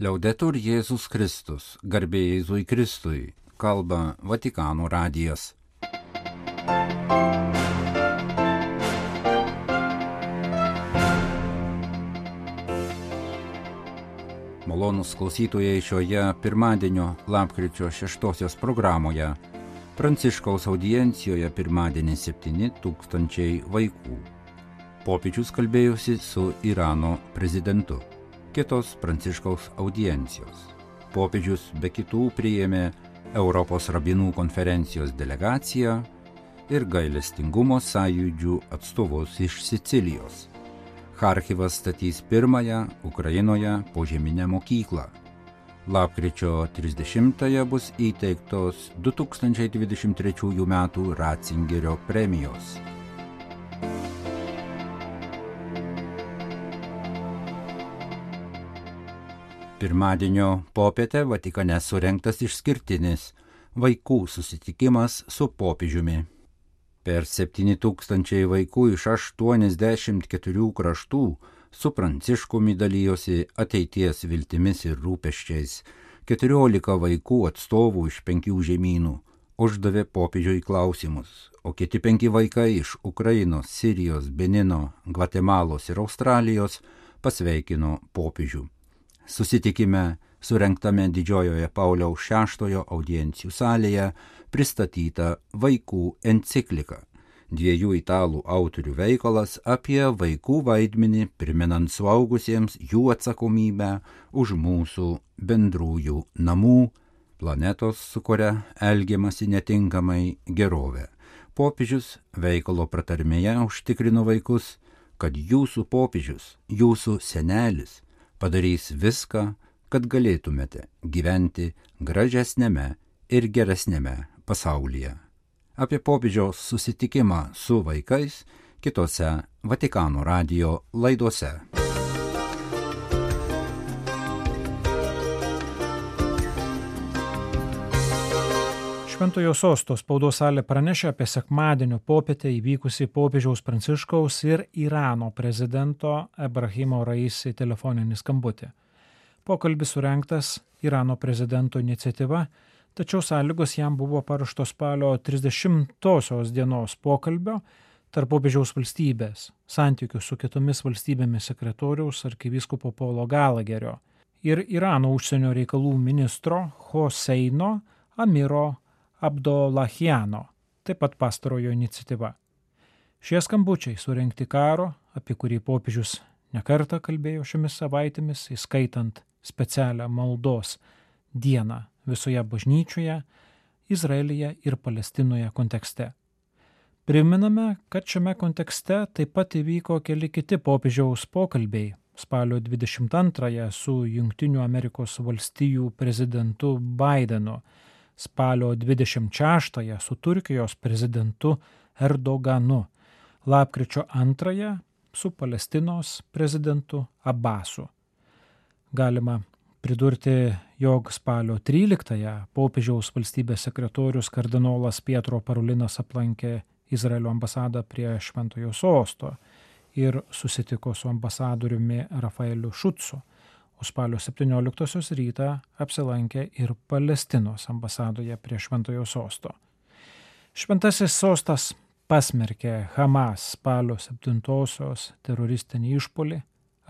Liaudetur Jėzus Kristus, garbė Jėzui Kristui, kalba Vatikano radijas. Malonus klausytojai šioje pirmadienio lapkričio 6 programoje Pranciškaus audiencijoje pirmadienį 7 tūkstančiai vaikų. Popiežius kalbėjusi su Irano prezidentu. Kitos Pranciškaus audiencijos. Popiežius be kitų priėmė Europos rabinų konferencijos delegaciją ir gailestingumo sąjūdžių atstovus iš Sicilijos. Harkivas statys pirmąją Ukrainoje požeminę mokyklą Lapkričio 30-ąją bus įteiktos 2023 m. Ratzingerio premijos. Pirmadienio popietę Vatikane surinktas išskirtinis vaikų susitikimas su popiežiumi. Per 7000 vaikų iš 84 kraštų su Pranciškumi dalyjosi ateities viltimis ir rūpeščiais. Keturiolika vaikų atstovų iš penkių žemynų uždavė popiežiui klausimus, o kiti penki vaikai iš Ukrainos, Sirijos, Benino, Gvatemalos ir Australijos pasveikino popiežių. Susitikime surenktame didžiojoje Pauliaus VI audiencijų salėje pristatyta vaikų enciklika dviejų italų autorių veikalas apie vaikų vaidmenį, priminant suaugusiems jų atsakomybę už mūsų bendrųjų namų, planetos, su kuria elgiamasi netinkamai gerovę. Popiežius veikalo pratarmėje užtikrino vaikus, kad jūsų popiežius, jūsų senelis padarys viską, kad galėtumėte gyventi gražesnėme ir geresnėme pasaulyje apie popiežiaus susitikimą su vaikais kitose Vatikano radio laidose. Šventojo sosto spaudos salė pranešė apie sekmadienio popietę įvykusi popiežiaus Pranciškaus ir Irano prezidento Ebrahimo Raisi telefoninį skambutį. Pokalbis surenktas Irano prezidento iniciatyva tačiau sąlygos jam buvo paruoštos spalio 30 dienos pokalbio tarp popiežiaus valstybės, santykių su kitomis valstybėmis sekretoriaus arkivyskupo Paulo Galagerio ir Irano užsienio reikalų ministro Hoseino Amiro Abdollahiano, taip pat pastarojo iniciatyva. Šie skambučiai surenkti karo, apie kurį popiežius nekartą kalbėjo šiomis savaitėmis, įskaitant specialią maldos dieną visoje bažnyčioje, Izraelyje ir Palestinoje kontekste. Priminame, kad šiame kontekste taip pat įvyko keli kiti popiežiaus pokalbiai spalio 22-ąją su Junktinių Amerikos valstijų prezidentu Bidenu, spalio 26-ąją su Turkijos prezidentu Erdoganu, lapkričio 2-ąją su Palestinos prezidentu Abbasu. Galima pridurti, jog spalio 13-ąją popiežiaus valstybės sekretorius kardinolas Pietro Parulinas aplankė Izraelio ambasadą prie Šventojo sosto ir susitiko su ambasadoriumi Rafaeliu Šutsu, o spalio 17-osios rytą apsilankė ir Palestinos ambasadoje prie Šventojo sosto. Šventasis sostas pasmerkė Hamas spalio 7-osios teroristinį išpolį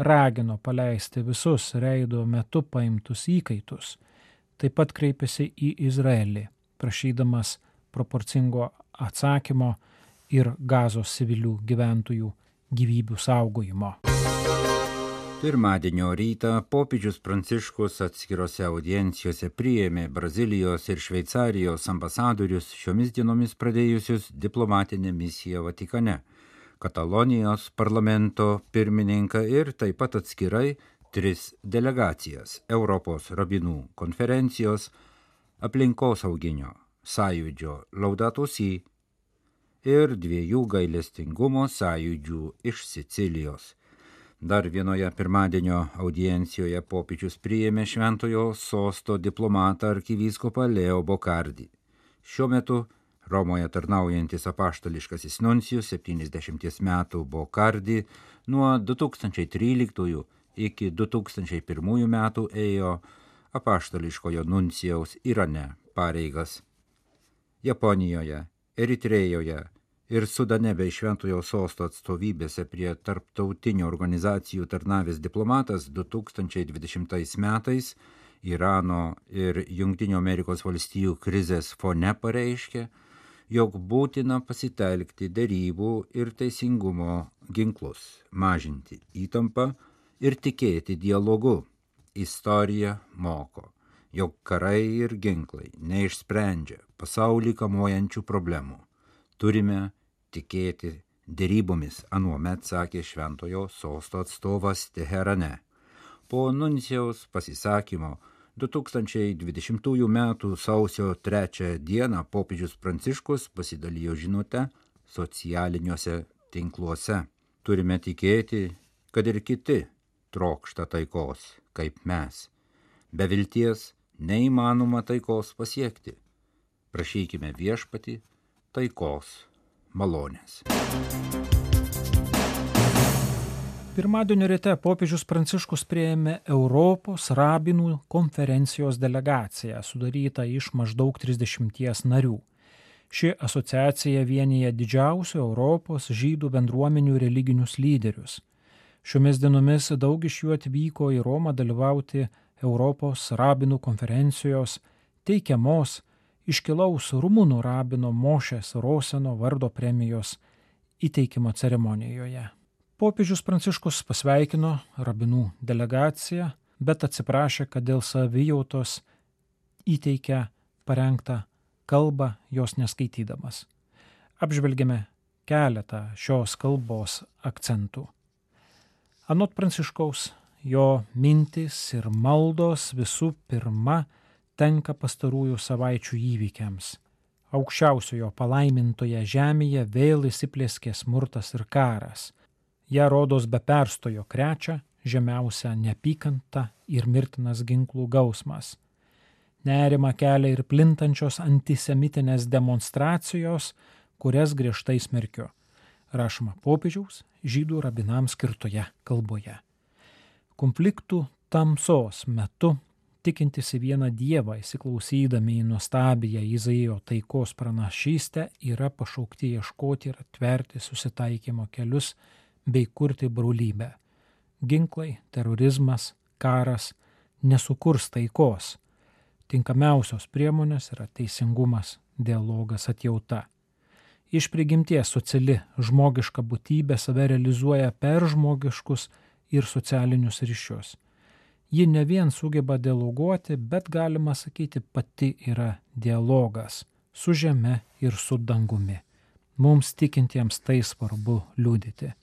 ragino paleisti visus reido metu paimtus įkaitus, taip pat kreipėsi į Izraelį, prašydamas proporcingo atsakymo ir gazos civilių gyventojų gyvybių saugojimo. Pirmadienio rytą popiežius Pranciškus atskirose audiencijose priėmė Brazilijos ir Šveicarijos ambasadorius šiomis dienomis pradėjusius diplomatinę misiją Vatikane. Katalonijos parlamento pirmininką ir taip pat atskirai tris delegacijas Europos rabinų konferencijos, aplinkosauginio sąjūdžio Laudatusį ir dviejų gailestingumo sąjūdžių iš Sicilijos. Dar vienoje pirmadienio audiencijoje popiečius priėmė šventojo sosto diplomatą arkivyskopą Leo Bokardį. Šiuo metu Romoje tarnaujantis apaštališkasis nuncijus 70 metų Bokardi nuo 2013 iki 2001 metų ėjo apaštališkojo nuncijaus Irane pareigas. Japonijoje, Eritrėjoje ir Sudane bei Šventojo sosto atstovybėse prie tarptautinių organizacijų tarnavęs diplomatas 2020 metais Irano ir Junktinių Amerikos valstijų krizės fone pareiškė, jog būtina pasitelkti dėrybų ir teisingumo ginklus, mažinti įtampą ir tikėti dialogu. Istorija moko, jog karai ir ginklai neišsprendžia pasaulį kamuojančių problemų. Turime tikėti dėrybomis, anuomet sakė šventojo sosto atstovas Teherane. Po nuncijaus pasisakymo 2020 m. sausio 3 d. popiežius Pranciškus pasidalijo žinutę socialiniuose tinkluose. Turime tikėti, kad ir kiti trokšta taikos, kaip mes. Be vilties neįmanoma taikos pasiekti. Prašykime viešpati taikos malonės. Pirmadienio ryte popiežius Pranciškus prieėmė Europos rabinų konferencijos delegaciją, sudarytą iš maždaug 30 narių. Ši asociacija vienyje didžiausių Europos žydų bendruomenių religinius lyderius. Šiomis dienomis daug iš jų atvyko į Romą dalyvauti Europos rabinų konferencijos teikiamos iškilaus rumunų rabino Mošės Roseno vardo premijos įteikimo ceremonijoje. Popiežius Pranciškus pasveikino rabinų delegaciją, bet atsiprašė, kad dėl savijautos įteikė parengtą kalbą jos neskaitydamas. Apžvelgėme keletą šios kalbos akcentų. Anot Pranciškaus, jo mintis ir maldos visų pirma tenka pastarųjų savaičių įvykiams. Aukščiausiojo palaimintoje žemėje vėl įsiplėskė smurtas ir karas ją rodos be perstojo krečia žemiausia neapykanta ir mirtinas ginklų gausmas. Nerima kelia ir plintančios antisemitinės demonstracijos, kurias griežtai smerkiu. Rašoma popiežiaus žydų rabinams skirtoje kalboje. Konfliktų tamsos metu tikintis į vieną Dievą, įsiklausydami į nuostabiją Izaijo taikos pranašystę, yra pašaukti ieškoti ir atverti susitaikymo kelius bei kurti brolybę. Ginklai, terorizmas, karas nesukurs taikos. Tinkamiausios priemonės yra teisingumas, dialogas, atjauta. Iš prigimties sociali žmogiška būtybė save realizuoja per žmogiškus ir socialinius ryšius. Ji ne vien sugeba dialoguoti, bet galima sakyti pati yra dialogas su žeme ir su dangumi. Mums tikintiems tai svarbu liūdyti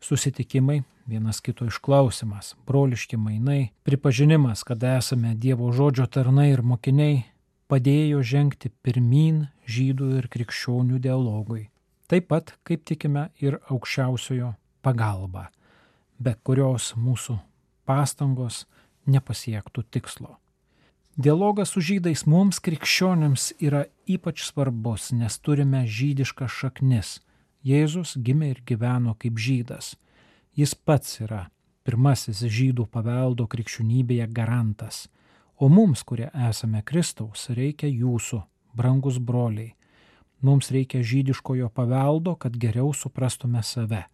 susitikimai, vienas kito išklausimas, broliški mainai, pripažinimas, kad esame Dievo žodžio tarnai ir mokiniai, padėjo žengti pirmin žydų ir krikščionių dialogui. Taip pat, kaip tikime, ir aukščiausiojo pagalba, be kurios mūsų pastangos nepasiektų tikslo. Dialogas su žydais mums krikščionims yra ypač svarbus, nes turime žydiškas šaknis Jėzus gimė ir gyveno kaip žydas. Jis pats yra pirmasis žydų paveldo krikščionybėje garantas. O mums, kurie esame Kristaus, reikia jūsų, brangus broliai. Mums reikia žydiškojo paveldo, kad geriau suprastume save.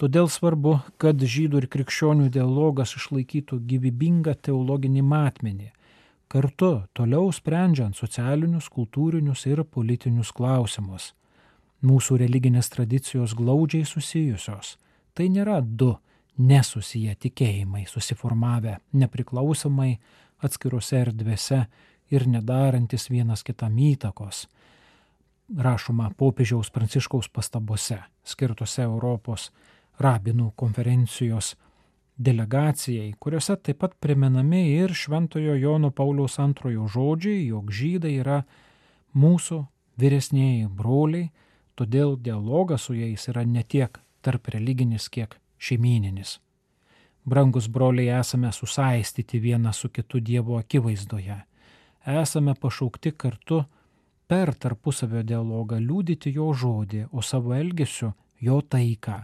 Todėl svarbu, kad žydų ir krikščionių dialogas išlaikytų gyvybingą teologinį matmenį, kartu toliau sprendžiant socialinius, kultūrinius ir politinius klausimus. Mūsų religinės tradicijos glaudžiai susijusios. Tai nėra du nesusiję tikėjimai susiformavę nepriklausomai atskiruose erdvėse ir nedarantis vienas kitam įtakos. Rašoma popiežiaus pranciškaus pastabose, skirtose Europos rabinų konferencijos delegacijai, kuriuose taip pat primenami ir Šventojo Jono Pauliaus antrojo žodžiai, jog žydai yra mūsų vyresnėjai broliai, Todėl dialogas su jais yra ne tiek tarp religinis, kiek šeimininis. Brangus broliai esame susaistyti vienas su kitu Dievo akivaizdoje. Esame pašaukti kartu per tarpusavio dialogą liūdyti jo žodį, o savo elgesiu jo taiką.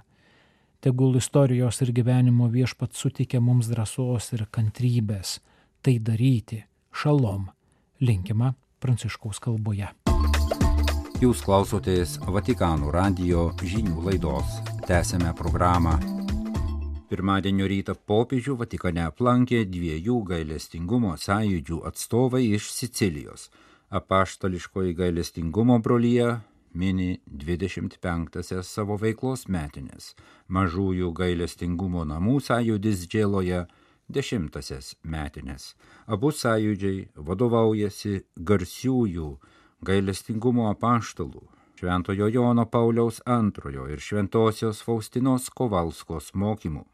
Tegul istorijos ir gyvenimo viešpat suteikia mums drąsos ir kantrybės tai daryti. Šalom. Linkima Pranciškaus kalboje. Jūs klausotės Vatikanų radio žinių laidos. Tęsėme programą. Pirmadienio rytą popiežių Vatikane aplankė dviejų gailestingumo sąjūdžių atstovai iš Sicilijos. Apaštališkoji gailestingumo brolyje mini 25-asias savo veiklos metinės. Mažųjų gailestingumo namų sąjūdis džėloje 10-asias metinės. Abu sąjūdžiai vadovaujasi garsiųjų gailestingumo apaštalų Šventojo Jono Pauliaus II ir Šventosios Faustinos Kovalskos mokymų.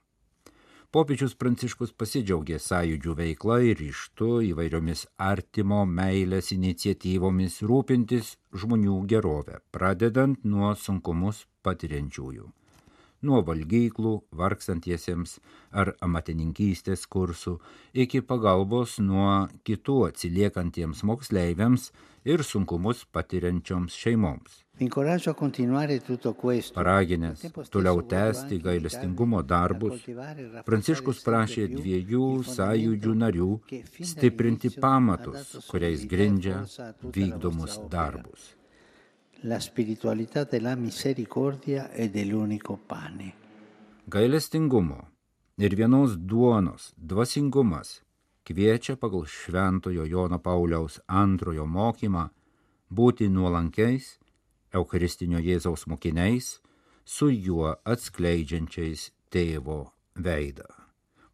Popiežius Pranciškus pasidžiaugė sąjūdžių veikla ir ryštu įvairiomis artimo meilės iniciatyvomis rūpintis žmonių gerovę, pradedant nuo sunkumus patiriančiųjų nuo valgyklų vargstantiesiems ar amatininkystės kursų iki pagalbos nuo kitų atsiliekantiems moksleiviams ir sunkumus patiriančioms šeimoms. Paraginęs toliau tęsti gailestingumo darbus, Pranciškus prašė dviejų sąjūdžių narių stiprinti pamatus, kuriais grindžia vykdomus darbus. La spiritualità della misericordia e dell'unico pane. Gailestingumo ir vienos duonos dvasingumas kviečia pagal Šventojo Jono Pauliaus antrojo mokymą būti nuolankiais, Eucharistinio Jėzaus mokiniais, su juo atskleidžiančiais tėvo veidą.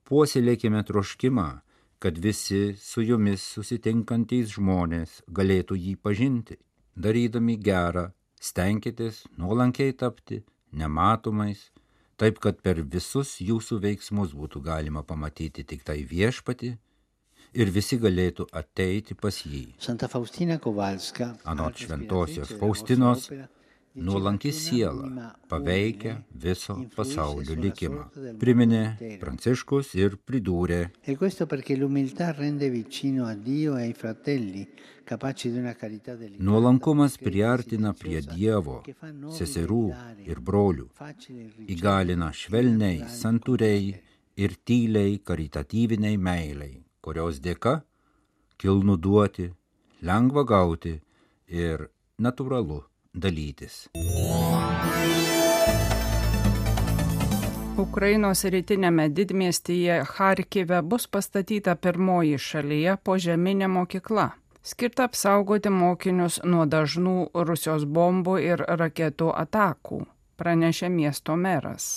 Puoselėkime troškimą, kad visi su jumis susitinkantys žmonės galėtų jį pažinti darydami gerą, stenkitės nuolankiai tapti nematomais, taip kad per visus jūsų veiksmus būtų galima pamatyti tik tai viešpati ir visi galėtų ateiti pas jį. Anot šventosios Faustinos, nuolanki siela paveikia viso pasaulio likimą. Priminė Pranciškus ir pridūrė. E Nuolankumas priartina prie Dievo, seserų ir brolių, įgalina švelniai, santūriai ir tyliai karitatyviniai meiliai, kurios dėka kilnu duoti, lengva gauti ir natūralu dalytis. Ukrainos rytinėme didmiestyje Harkive bus pastatyta pirmoji šalyje požeminė mokykla, skirta apsaugoti mokinius nuo dažnų Rusijos bombų ir raketų atakų, pranešė miesto meras.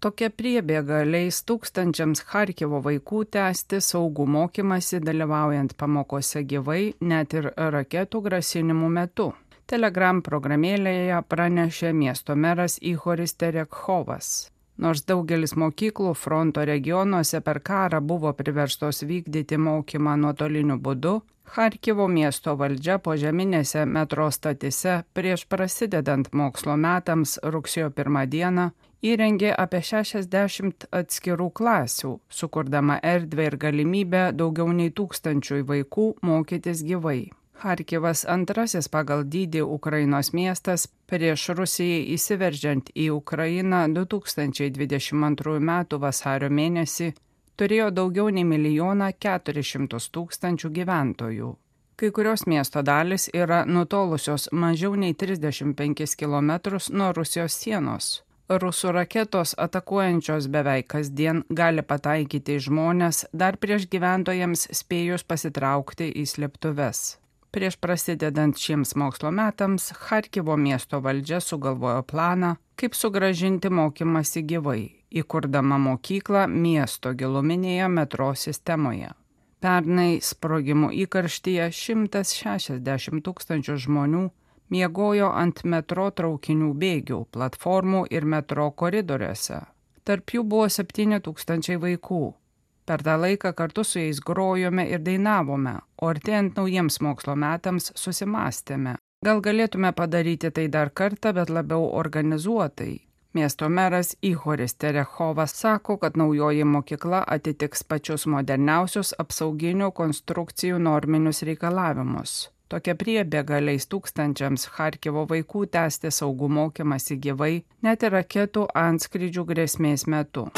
Tokia priebėga leis tūkstančiams Harkivo vaikų tęsti saugų mokymasi dalyvaujant pamokose gyvai net ir raketų grasinimų metu. Telegram programėlėje pranešė miesto meras Ihoris Terekhovas. Nors daugelis mokyklų fronto regionuose per karą buvo priverstos vykdyti mokymą nuotoliniu būdu, Harkivo miesto valdžia požeminėse metro statise prieš prasidedant mokslo metams rugsėjo pirmą dieną įrengė apie 60 atskirų klasių, sukurdama erdvę ir galimybę daugiau nei tūkstančiui vaikų mokytis gyvai. Harkivas antrasis pagal dydį Ukrainos miestas prieš Rusijai įsiveržiant į Ukrainą 2022 m. vasario mėnesį turėjo daugiau nei milijoną 400 tūkstančių gyventojų. Kai kurios miesto dalis yra nutolusios mažiau nei 35 km nuo Rusijos sienos. Rusų raketos atakuojančios beveik kasdien gali pataikyti žmonės dar prieš gyventojams spėjus pasitraukti į slėptuves. Prieš prasidedant šiems mokslo metams, Harkivo miesto valdžia sugalvojo planą, kaip sugražinti mokymasi gyvai, įkurdama mokyklą miesto giluminėje metro sistemoje. Pernai sprogimų įkarštyje 160 tūkstančių žmonių miegojo ant metro traukinių bėgių, platformų ir metro koridoriuose. Tarp jų buvo 7 tūkstančiai vaikų. Per tą laiką kartu su jais grojome ir dainavome, o artėjant naujiems mokslo metams susimastėme. Gal galėtume padaryti tai dar kartą, bet labiau organizuotai. Miesto meras Ihoris Terechovas sako, kad naujoji mokykla atitiks pačius moderniausius apsauginių konstrukcijų norminius reikalavimus. Tokia priebėga leis tūkstančiams Harkivo vaikų tęsti saugų mokymasi gyvai, net ir raketų antskrydžių grėsmės metu.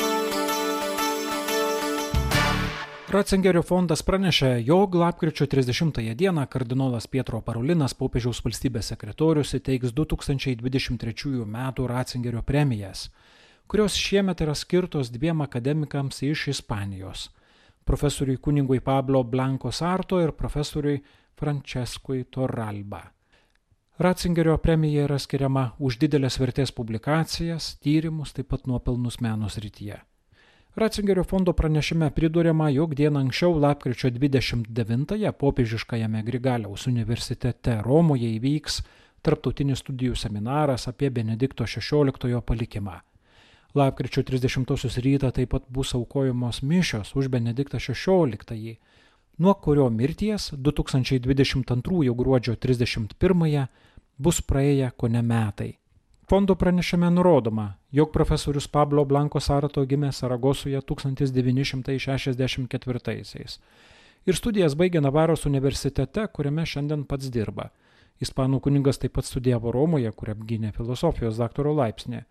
Ratzingerio fondas pranešė, jog lapkričio 30 dieną kardinolas Pietro Parolinas, popiežiaus valstybės sekretorius, įteiks 2023 m. Ratzingerio premijas, kurios šiemet yra skirtos dviem akademikams iš Ispanijos - profesoriui kunigui Pablo Blanco Sarto ir profesoriui Franceskui Torralba. Ratzingerio premija yra skiriama už didelės vertės publikacijas, tyrimus, taip pat nuopelnus menos rytyje. Ratzingerio fondo pranešime priduriama, jog dieną anksčiau lapkričio 29-ąją popiežiškajame Grigaliaus universitete Romoje įvyks tarptautinis studijų seminaras apie Benedikto XVI palikimą. Lapkričio 30 rytą taip pat bus aukojamos mišios už Benediktą XVI, nuo kurio mirties 2022 gruodžio 31 bus praėję ko ne metai. Fondo pranešime nurodoma, jog profesorius Pablo Blanko Sarato gimė Saragosoje 1964 ir studijas baigė Navaros universitete, kuriame šiandien pats dirba. Ispanų kuningas taip pat studijavo Romoje, kur apgynė filosofijos daktaro laipsnį.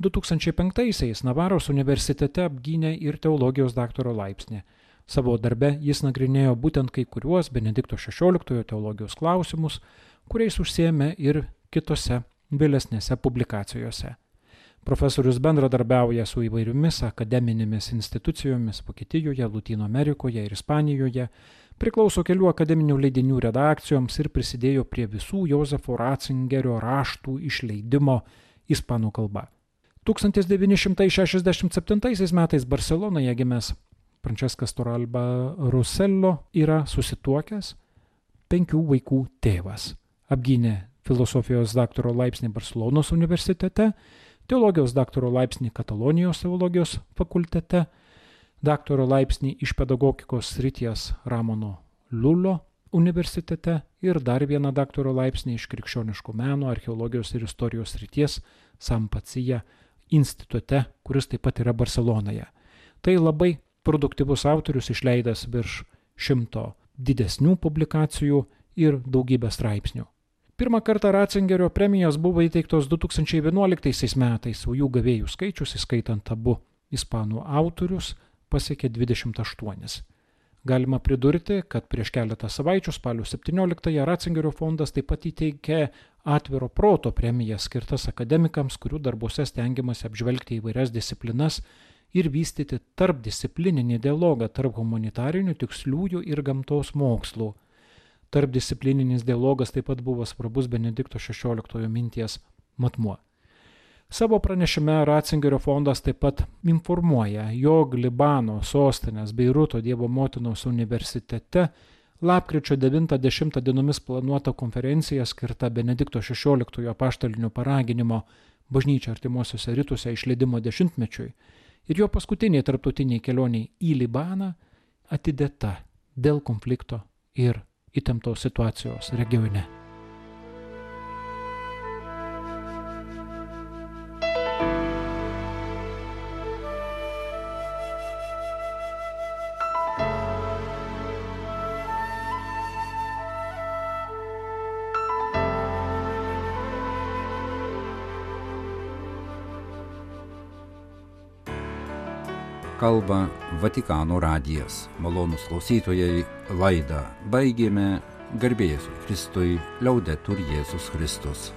2005-aisiais Navaros universitete apgynė ir teologijos daktaro laipsnį. Savo darbe jis nagrinėjo būtent kai kuriuos Benedikto XVI teologijos klausimus, kuriais užsiemė ir kitose vėlesnėse publikacijose. Profesorius bendradarbiauja su įvairiomis akademinėmis institucijomis Vokietijoje, Latino Amerikoje ir Ispanijoje, priklauso kelių akademinių leidinių redakcijoms ir prisidėjo prie visų Josefo Ratzingerio raštų išleidimo ispanų kalba. 1967 metais Barcelonoje gimęs Franceskas Toralba Rusello yra susituokęs penkių vaikų tėvas. Apgynė filosofijos daktaro laipsnį Barcelonos universitete, teologijos daktaro laipsnį Katalonijos teologijos fakultete, daktaro laipsnį iš pedagogikos srities Ramono Lullo universitete ir dar vieną daktaro laipsnį iš krikščioniško meno, archeologijos ir istorijos srities Sampacija institute, kuris taip pat yra Barcelonoje. Tai labai produktyvus autorius išleidęs virš šimto didesnių publikacijų ir daugybę straipsnių. Pirmą kartą Ratzingerio premijos buvo įteiktos 2011 metais, o jų gavėjų skaičius, įskaitant abu ispanų autorius, pasiekė 28. Galima pridurti, kad prieš keletą savaičių, spalio 17-ąją, Ratzingerio fondas taip pat įteikė atviro proto premiją skirtas akademikams, kurių darbuose stengiamasi apžvelgti įvairias disciplinas ir vystyti tarpdisciplininį dialogą tarp humanitarinių, tiksliųjų ir gamtos mokslų. Tarpdisciplininis dialogas taip pat buvo svarbus Benedikto XVI minties matmuo. Savo pranešime Ratzingerio fondas taip pat informuoja, jog Libano sostinės Beiruto Dievo motinos universitete lapkričio 90 dienomis planuota konferencija skirta Benedikto XVI apaštalinio paraginimo bažnyčia artimuosiuose rytuose išleidimo dešimtmečiui ir jo paskutiniai tarptautiniai kelioniai į Libaną atidėta dėl konflikto ir įtemptos situacijos regione. Kalba Vatikano radijas. Malonus klausytojai laidą baigėme garbėjus Kristui, liaudetur Jėzus Kristus.